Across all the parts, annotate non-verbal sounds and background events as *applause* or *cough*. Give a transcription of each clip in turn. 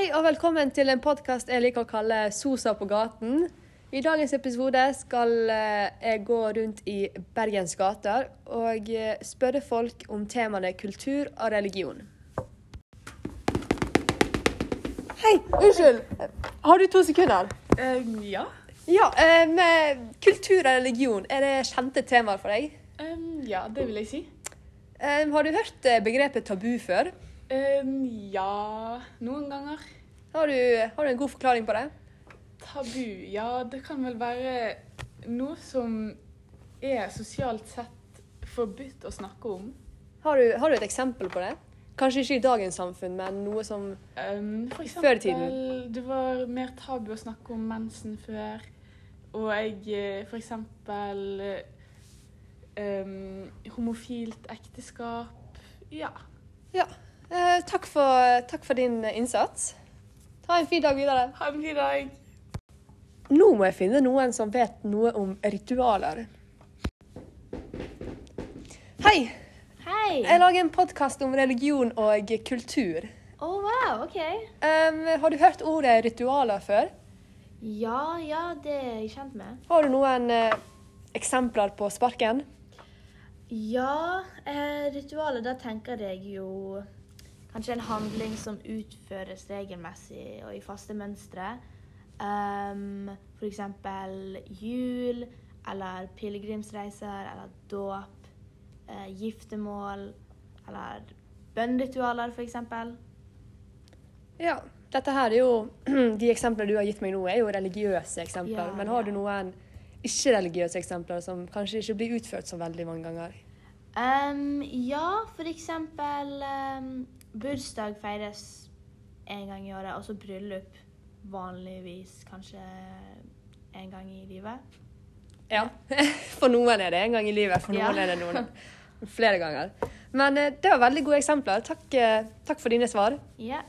Hei og velkommen til en podkast jeg liker å kalle Sosa på gaten. I dagens episode skal eh, jeg gå rundt i Bergens gater og eh, spørre folk om temaene kultur og religion. Hei, unnskyld. Har du to sekunder? Eh, ja. Ja, um, med kultur og religion, er det kjente temaer for deg? Um, ja, det vil jeg si. Eh, har du hørt begrepet tabu før? Em, ja Noen ganger. Har du, har du en god forklaring på det? Tabu. Ja, det kan vel være noe som er sosialt sett forbudt å snakke om. Har du, har du et eksempel på det? Kanskje ikke i dagens samfunn, men noe som um, for Før i eksempel, tiden. det var mer tabu å snakke om mensen før. Og jeg eh, for eksempel um, homofilt ekteskap. Ja. Ja. Eh, takk, for, takk for din innsats. Ha en fin dag videre. Ha en fin dag. Nå må jeg finne noen som vet noe om ritualer. Hei! Hei! Jeg lager en podkast om religion og kultur. Å, wow, OK. Um, har du hørt ordet ritualer før? Ja, ja, det er jeg kjent med. Har du noen uh, eksempler på sparken? Ja, eh, ritualer, da tenker jeg jo kanskje en handling som utføres regelmessig og i faste mønstre. Um, for eksempel jul, eller pilegrimsreiser, eller dåp, uh, giftermål, eller bønnritualer, eksempel. Ja. Dette her er jo *clears throat* De eksemplene du har gitt meg nå, er jo religiøse eksempler. Ja, men har ja. du noen ikke-religiøse eksempler som kanskje ikke blir utført så veldig mange ganger? Um, ja, for eksempel um, bursdag feires en gang i året, og så bryllup vanligvis kanskje en gang i livet. Ja. *laughs* For noen er det en gang i livet, for noen Ja. er det noen *laughs* flere ganger. Men eh, det var veldig gode eksempler. Takk, eh, takk for dine svar. Ja.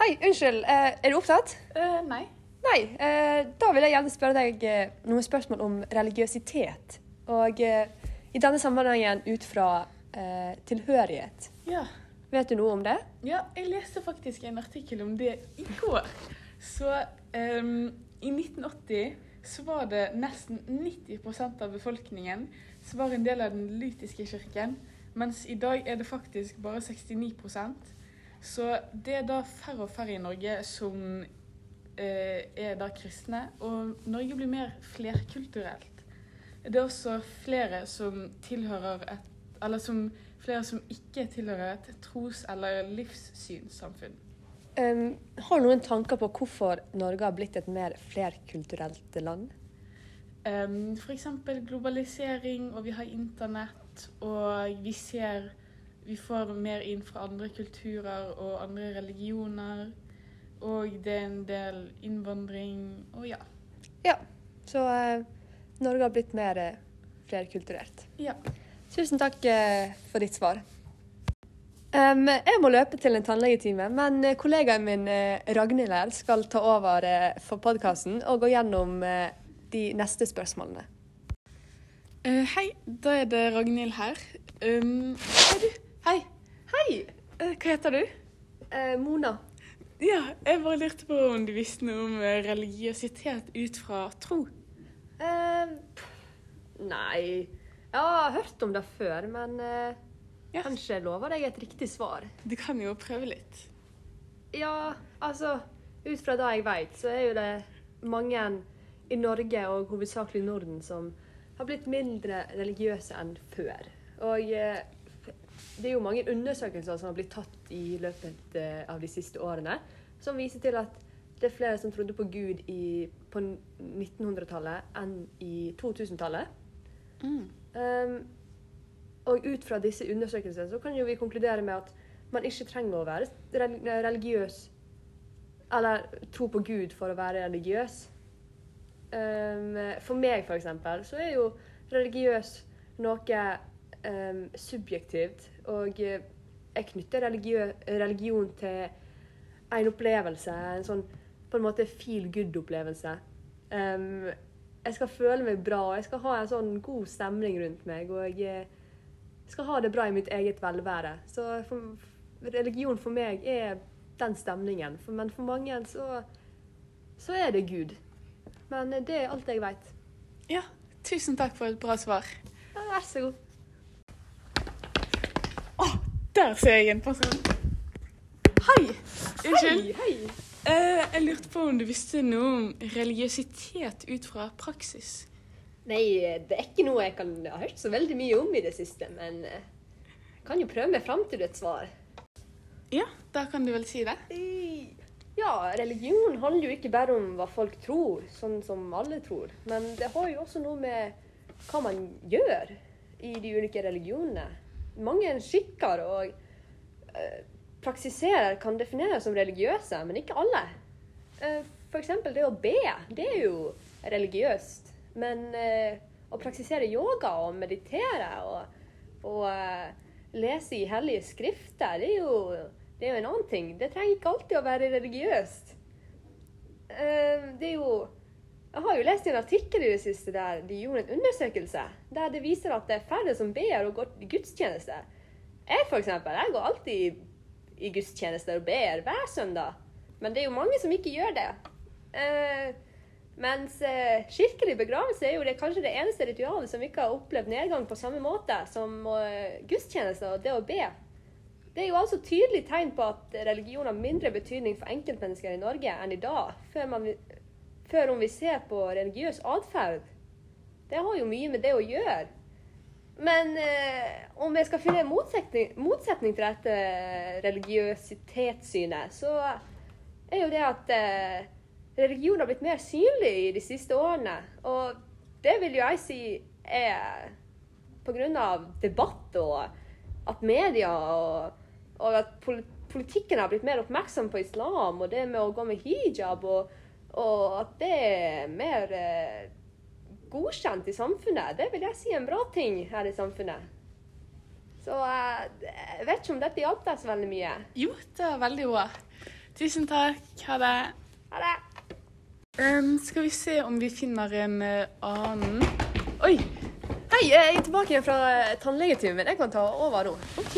Hei, unnskyld. eh, Er du opptatt? Uh, nei. Nei. eh, Da vil jeg gjerne spørre deg noen spørsmål om religiøsitet. Og i denne sammenhengen ut fra eh, tilhørighet. Ja. Vet du noe om det? Ja, jeg leste faktisk en artikkel om det i går. Så um, i 1980 så var det nesten 90% av befolkningen som var en del av den lytiske kirken, mens i dag er det faktisk bare 69% Så det er da færre og færre i Norge som uh, er da kristne, og Norge blir mer flerkulturelt. Det er også flere som tilhører et Eller som flere som ikke tilhører et tros- eller livssynssamfunn. Um, har du noen tanker på hvorfor Norge har blitt et mer flerkulturelt land? Um, F.eks. globalisering, og vi har internett, og vi ser Vi får mer inn fra andre kulturer og andre religioner. Og det er en del innvandring, og ja. Ja. Så uh, Norge har blitt mer eh, flerkulturelt. Ja. Tusen takk eh, for ditt svar. Jeg må løpe til en tannlegetime, men eh, kollegaen min eh, Ragnhild her skal ta over for podkasten og gå gjennom de neste spørsmålene. Hei, da er det Ragnhild her. Um, hei, du. Hei. Hei! Hva heter du? Mona. Ja, jeg bare lurte på om du visste noe om religiøsitet ut fra tro. Uh, nei Jeg har hørt om det før, men eh, Ja. kanskje lover deg et riktig svar. Du kan jo prøve litt. Ja, altså Ut fra det jeg vet, så er jo det mange i Norge, og hovedsakelig Norden, som har blitt mindre religiøse enn før. Og eh, det er jo mange undersøkelser som har blitt tatt i løpet eh, av de siste årene, som viser til at det er flere som trodde på Gud i, på 1900-tallet enn i 2000-tallet. Um, og ut fra disse undersøkelsene så kan jo vi konkludere med at man ikke trenger å være religiøs eller tro på Gud for å være religiøs. Um, for meg, for eksempel, så er jo religiøs noe um, subjektivt. Og eh, jeg knytter religion til en opplevelse, en sånn på en måte feel good-opplevelse. Um, jeg skal føle meg bra, og jeg skal ha en sånn god stemning rundt meg. Og jeg skal ha det bra i mitt eget velvære. Så for, religion for meg er den stemningen. For, men for mange så, så er det Gud. Men det er alt jeg veit. Ja, tusen takk for et bra svar. Ja, Vær så god. Å, Der ser jeg en person. Hei! Unnskyld. Hei, hei. Eh, jeg lurte på om du visste noe om religiøsitet ut fra praksis? Nei, det er ikke noe jeg kan ha hørt så veldig mye om i det siste, men eh, jeg kan jo prøve meg fram til et svar. Ja, da kan du vel si det. Ja, religion handler jo ikke bare om hva folk tror, sånn som alle tror. Men det har jo også noe med hva man gjør i de ulike religionene. Mange skikker og eh, praksiserer kan defineres som religiøse, men ikke alle. Eh, F.eks. det å be. Det er jo religiøst. Men eh, å praksisere yoga og meditere og, og eh, lese i hellige skrifter, det er, jo, det er jo en annen ting. Det trenger ikke alltid å være religiøst. Det er jo Jeg har jo lest i en artikkel i det siste der de gjorde en undersøkelse der det viser at det er færre som ber og går i gudstjeneste. Jeg for eksempel, jeg går alltid i, gudstjenester og ber hver søndag. Men det er jo mange som ikke gjør det. Eh, mens eh, kirkelig begravelse er jo det, kanskje det eneste ritualet som ikke har opplevd nedgang på samme måte som eh, gudstjenester og det å be. Det er jo altså tydelig tegn på at religion har mindre betydning for enkeltmennesker i Norge enn i dag, før, man, før om vi ser på religiøs atferd. Det har jo mye med det å gjøre. Men eh, om jeg skal finne en motsetning, motsetning til dette religiøsitetssynet, så er jo det at eh, religion har blitt mer synlig i de siste årene. Og det vil jo jeg si er pga. debatt og at media og, og at politikken har blitt mer oppmerksom på islam og det med å gå med hijab, og, og at det er mer eh, godkjent i samfunnet. Det vil jeg si er en bra ting her i samfunnet. Så eh, jeg vet ikke om dette hjalp deg så veldig mye. Jo, det var veldig bra. Tusen takk. Ha det. Ha det. Um, skal vi se om vi finner en eh, annen Oi! Hei, jeg er tilbake igjen fra eh, tannlegetimen. Jeg kan ta over nå. OK.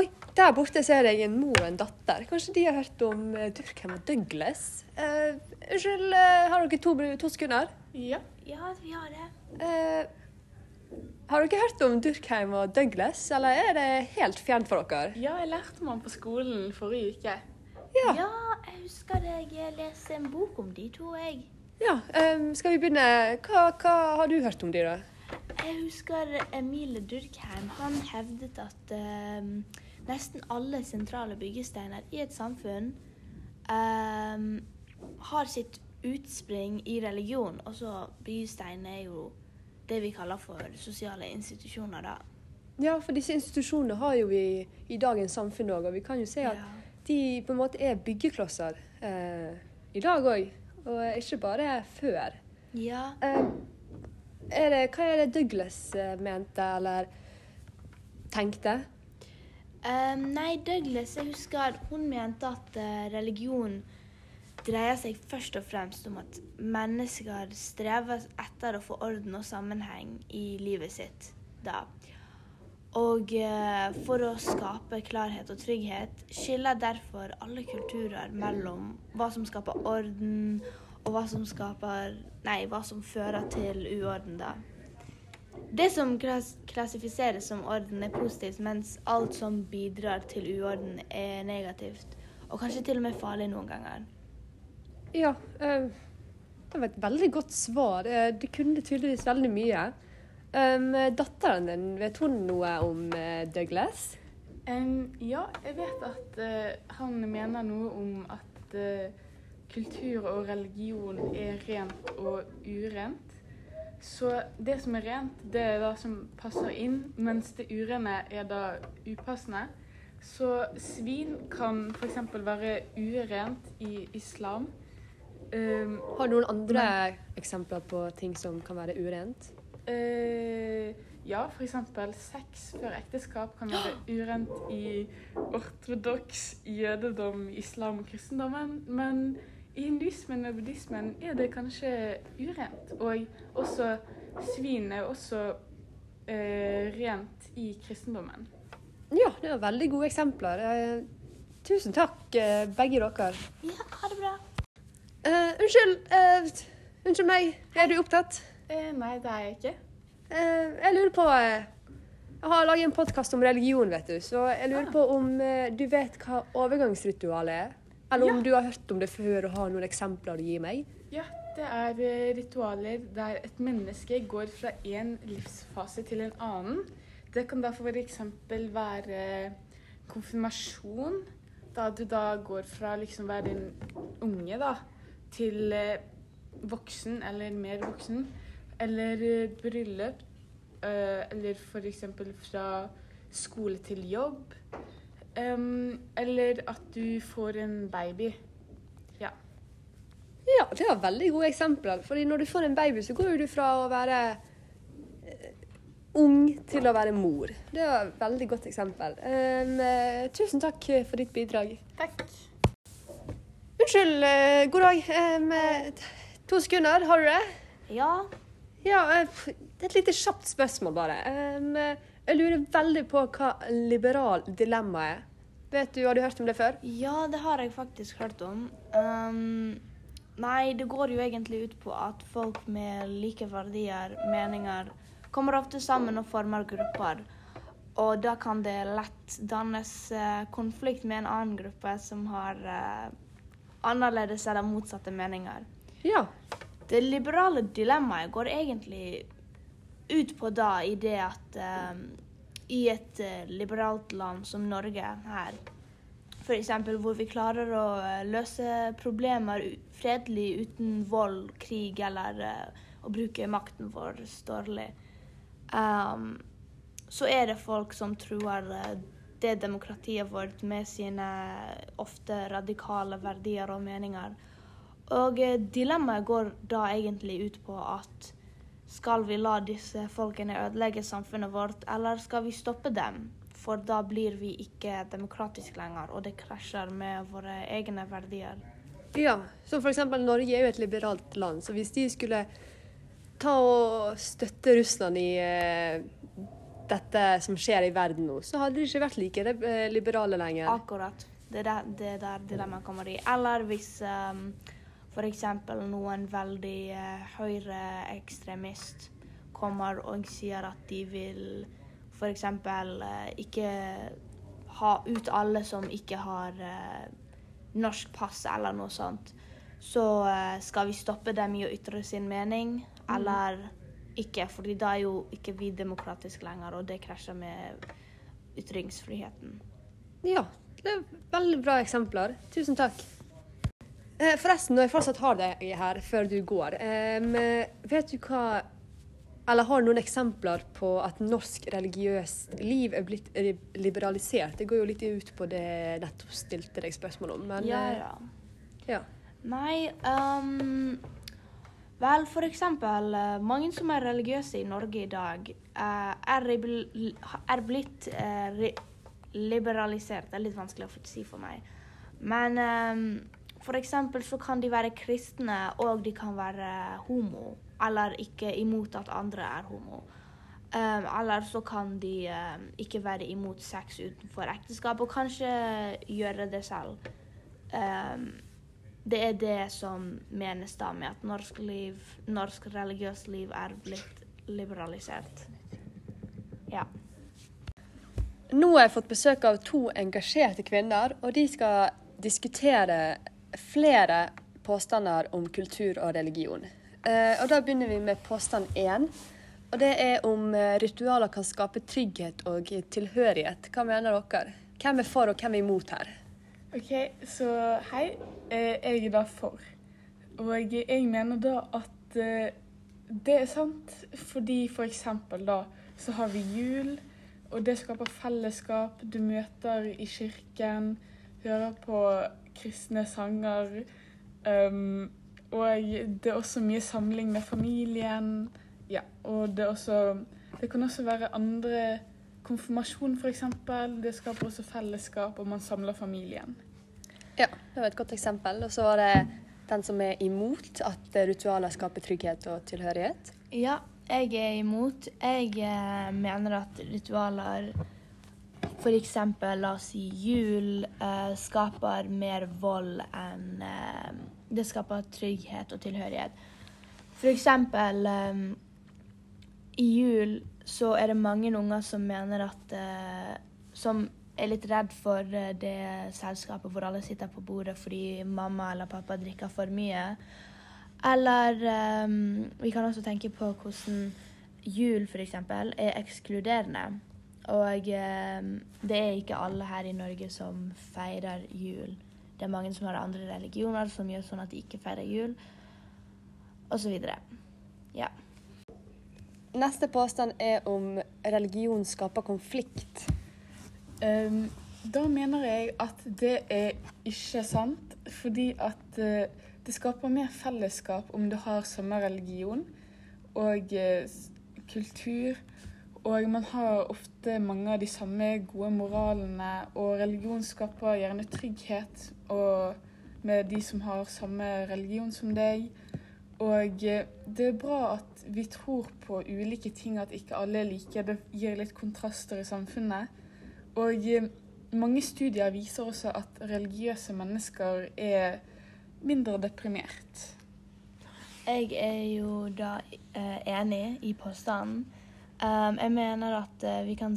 Oi, der borte ser jeg en mor og en datter. Kanskje de har hørt om Durkheim og Douglas? Uh, Unnskyld, har dere to, to sekunder? Ja. Ja, vi har det. Uh, har dere hørt om Durkheim og Douglas, eller er det helt fjernt for dere? ja, jeg lærte meg på skolen forrige uke. Ja. Ja, jeg husker det. Jeg leste en bok om de to, jeg. ja um, skal vi begynne? Hva, hva har du hørt om de, da? Jeg husker Emile Durkheim. Han hevdet at um, nesten alle sentrale byggesteiner i et samfunn um, har sitt utspring i religion. Og så bystein er jo det vi kaller for sosiale institusjoner, da. Ja, for disse institusjonene har jo vi i dagens samfunn òg, og vi kan jo se at Ja. de på en måte er byggeklosser eh, i dag òg, og ikke bare før. ja. Eh, er det, hva er det Douglas eh, mente, eller tenkte? Um, nei, Douglas, jeg husker hun mente at eh, religion dreier seg først og fremst om at mennesker strever etter å få orden og sammenheng i livet sitt. Da. Og eh, for å skape klarhet og trygghet skiller derfor alle kulturer mellom hva som skaper orden, og hva som skaper Nei, hva som fører til uorden, da. Det som klassifiseres som orden, er positivt, mens alt som bidrar til uorden, er negativt. Og kanskje til og med farlig noen ganger. Ja, eh, det var et veldig godt svar. Eh, Det kunne tydeligvis veldig mye. Um, datteren din, vet hun noe om eh, Douglas? Um, ja, jeg vet at uh, han mener noe om at uh, kultur og religion er rent og urent. Så det som er rent, det er det som passer inn, mens det urene er da upassende. Så svin kan f.eks. være urent i islam. Um, Har du noen andre eksempler på ting som kan være urent? Uh, ja, f.eks. sex før ekteskap kan være *gasps* urent i ortodoks jødedom, islam og kristendommen. Men i hinduismen og buddhismen er det kanskje urent. Og også svin er også uh, rent i kristendommen. Ja, det var veldig gode eksempler. Uh, Tusen takk, begge dere. Ja, ha det bra. Eh, unnskyld. Uh, unnskyld meg. Er du opptatt? Uh, nei, det er jeg ikke. Jeg lurer på Jeg har laget en podkast om religion, vet du. Så jeg lurer Ah. på om du vet hva overgangsritualet er? Eller om Ja. du har hørt om det før og har noen eksempler å gi meg? Ja, det er ritualer der et menneske går fra en livsfase til en annen. Det kan da f.eks. være konfirmasjon, da du da går fra liksom være en unge da, til eh, voksen eller mer voksen. Eller eh, bryllup, eh, eller f.eks. fra skole til jobb. Eller at du får en baby. Ja, det var veldig gode eksempler. Fordi når du får en baby, så går jo du fra å være ung til å være mor. Det var et veldig godt eksempel. Um, tusen takk for ditt bidrag. Takk. Unnskyld, eh, god dag. Eh, to sekunder, har du det? Ja, Ja, eh, det er et lite kjapt spørsmål, bare. Jeg lurer veldig på hva liberal dilemma er. Vet du, Har du hørt om det før? ja, det har jeg faktisk hørt om. Um, nei, det går jo egentlig ut på at folk med like verdier, meninger, kommer ofte sammen og former grupper. Og da kan det lett dannes konflikt med en annen gruppe som har annerledes eller motsatte meninger. Ja. Det liberale dilemmaet går egentlig ut på da i det at eh, i et eh, liberalt land som Norge her, f.eks. hvor vi klarer å eh, løse problemer fredelig uten vold, krig eller eh, å bruke makten vår dårlig, um, så er det folk som truer eh, det demokratiet vårt med sine ofte radikale verdier og meninger. Og eh, dilemmaet går da egentlig ut på at skal vi la disse folkene ødelegge samfunnet vårt, eller skal vi stoppe dem? For da blir vi ikke demokratiske lenger, og det krasjer med våre egne verdier. Ja, for eksempel Norge er jo et liberalt land, så hvis de skulle ta og støtte Russland i eh, dette som skjer i verden nå, så hadde de ikke vært like eh, liberale lenger. Akkurat. Det er der, det er der dilemmaet kommer i. Eller hvis um, f.eks. noen veldig uh, høyreekstremist kommer og sier at de vil f.eks. Uh, ikke ha ut alle som ikke har uh, norsk pass eller noe sånt. Så uh, skal vi stoppe dem i å ytre sin mening, eller ikke? fordi da er jo ikke vi demokratiske lenger, og det krasjer med ytringsfriheten. Ja, det er veldig bra eksempler. Tusen takk. Eh, forresten, når jeg fortsatt har deg her før du går, vet du hva Eller har du noen eksempler på at norsk religiøst liv er blitt liberalisert? Det går jo litt ut på det nettopp stilte deg spørsmål om, men ja, eh, ja. ja. Nei um, Vel, for eksempel eh, Mange som er religiøse i Norge i dag, eh, er, er blitt eh, liberalisert. Det er litt vanskelig å si for meg. Men for eksempel så kan de være kristne, og de kan være homo. Eller ikke imot at andre er homo. Um, eller så kan de um, ikke være imot sex utenfor ekteskap, og kanskje gjøre det selv. Um, det er det som menes da med at norsk liv, norsk religiøst liv er blitt liberalisert. Ja. Nå har jeg fått besøk av to engasjerte kvinner, og de skal diskutere flere påstander om kultur og religion. Eh, og Da begynner vi med påstand én. Og det er om eh, ritualer kan skape trygghet og tilhørighet. Hva mener dere? Hvem er for, og hvem er imot her? OK, så hei. Eh, Jeg er da for. Og jeg mener da at eh, det er sant fordi for eksempel da så har vi jul, og det skaper fellesskap. Du møter i kirken, hører på kristne sanger. Um, og det er også mye samling med familien. Ja, og det er også Det kan også være andre Konfirmasjon, f.eks. Det skaper også fellesskap, og man samler familien. Ja, det var et godt eksempel. Og så var det den som er imot at ritualer skaper trygghet og tilhørighet. Ja, jeg er imot. Jeg eh, mener at ritualer f.eks. la oss si jul eh, skaper mer vold enn eh, Det skaper trygghet og tilhørighet. F.eks. Eh, i jul så er det mange unger som mener at eh, Som er litt redd for eh, det selskapet hvor alle sitter på bordet fordi mamma eller pappa drikker for mye. Eller eh, vi kan også tenke på hvordan jul f.eks. er ekskluderende. Og eh, det er ikke alle her i Norge som feirer jul. Det er mange som har andre religioner som gjør sånn at de ikke feirer jul, osv. Ja. Neste påstand er om religion skaper konflikt. Um, da mener jeg at det er ikke sant, fordi at uh, det skaper mer fellesskap om du har samme religion og uh, kultur. Og man har ofte mange av de samme gode moralene, og religion skaper gjerne trygghet med de som har samme religion som deg. Og uh, det er bra at vi tror på ulike ting, at ikke alle er like. Det gir litt kontraster i samfunnet. Og mange studier viser også at religiøse mennesker er mindre deprimert. Jeg er jo da eh, enig i påstanden. Um, jeg mener at vi kan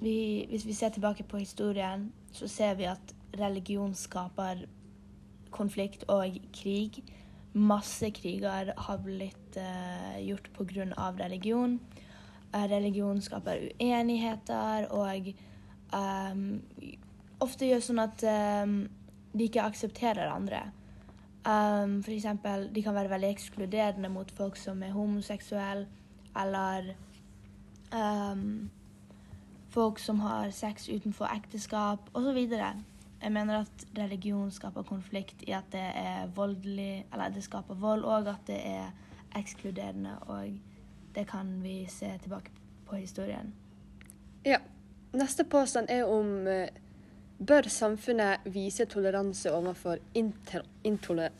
vi, Hvis vi ser tilbake på historien, så ser vi at religion skaper konflikt og krig. Masse kriger har blitt uh, gjort pga. religion. Uh, religion skaper uenigheter og um, ofte gjør sånn at um, de ikke aksepterer andre. Um, for eksempel, de kan være veldig ekskluderende mot folk som er homoseksuelle, eller um, folk som har sex utenfor ekteskap, osv. Jeg mener at religion skaper konflikt i at det er voldelig, eller det skaper vold, og at det er ekskluderende, og det kan vi se tilbake på historien. Ja. Neste påstand er om uh, Bør samfunnet vise toleranse overfor intoler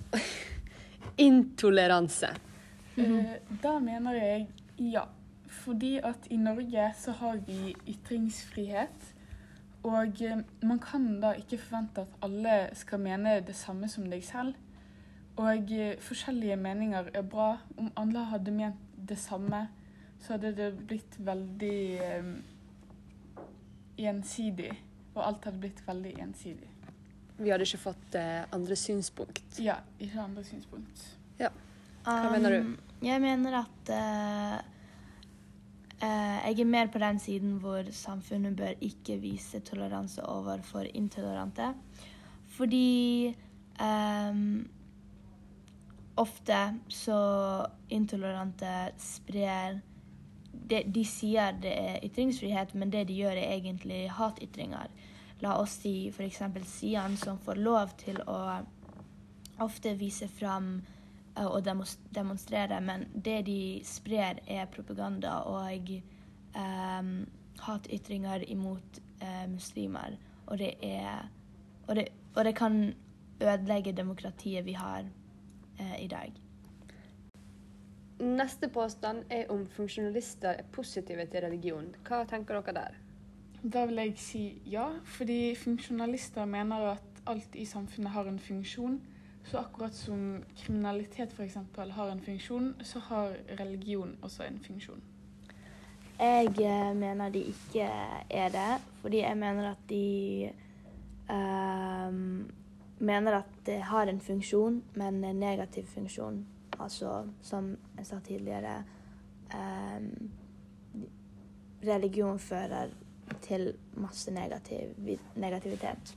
*laughs* intoleranse? Mm da mener jeg ja. Fordi at i Norge så har vi ytringsfrihet. Og uh, man kan da ikke forvente at alle skal mene det samme som deg selv. Og forskjellige meninger er bra. Om alle hadde ment det samme, så hadde det blitt veldig ensidig. Og alt hadde blitt veldig ensidig. Vi hadde ikke fått uh, andre synspunkt. Ja, ikke andre synspunkt. Ja. Hva um, mener du? Um, jeg mener at uh, jeg er mer på den siden hvor samfunnet bør ikke vise toleranse overfor intolerante. Fordi um, ofte så intolerante sprer de, de, sier det er ytringsfrihet, men det de gjør, er egentlig hatytringer. La oss si f.eks. Sian, som får lov til å ofte vise fram og demonstrere, men det de sprer, er propaganda og um, hatytringer imot uh, muslimer. Og det er og det, og det, kan ødelegge demokratiet vi har uh, i dag. Neste påstand er om funksjonalister er positive til religion. Hva tenker dere der? Da vil jeg si ja, fordi funksjonalister mener at alt i samfunnet har en funksjon. Så akkurat som kriminalitet f.eks. har en funksjon, så har religion også en funksjon. Jeg eh, mener de ikke er det, fordi jeg mener at de um, mener at det har en funksjon, men en negativ funksjon. Altså, som jeg sa tidligere um, Religion fører til masse negativ, negativitet.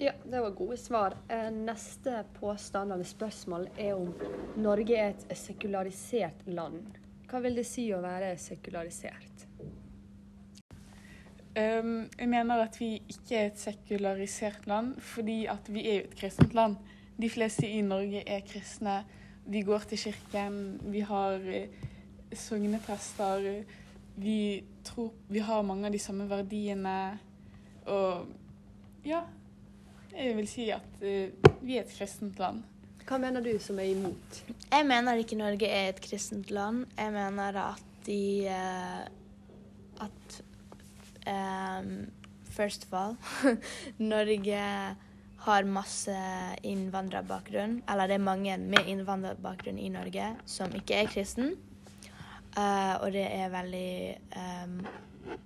Ja, det var gode svar. Eh, neste påstand eller spørsmål er om Norge er et sekularisert land. Hva vil det si å være sekularisert? Um, jeg mener at vi ikke er et sekularisert land, fordi at vi er et kristent land. De fleste i Norge er kristne. Vi går til kirken, vi har eh, sogneprester. Vi tror vi har mange av de samme verdiene. Og ja, jeg vil si at uh, vi er et kristent land. Hva mener du som er imot? Jeg mener ikke Norge er et kristent land. Jeg mener at de uh, At um, First of all *laughs* Norge har masse innvandrerbakgrunn. Eller det er mange med innvandrerbakgrunn i Norge som ikke er kristen. Uh, og det er veldig um,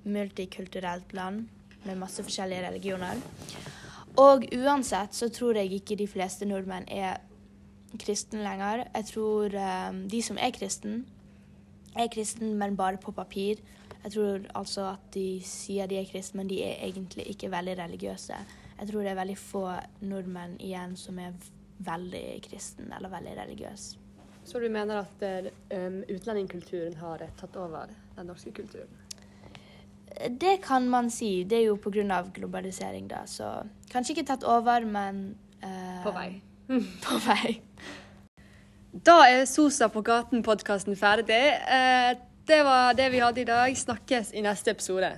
multikulturelt land med masse forskjellige religioner. Og uansett så tror jeg ikke de fleste nordmenn er kristen lenger. Jeg tror um, de som er kristen, er kristen, men bare på papir. Jeg tror altså at de sier de er kristne, men de er egentlig ikke veldig religiøse. Jeg tror det er veldig få nordmenn igjen som er veldig kristen eller veldig religiøse. Så du mener at um, utlendingkulturen har tatt over den norske kulturen? Det kan man si. Det er jo pga. globalisering, da. Så kanskje ikke tatt over, men eh, På vei. *laughs* på vei. Da er Sosa på gaten-podkasten ferdig. Eh, det var det vi hadde i dag. Snakkes i neste episode.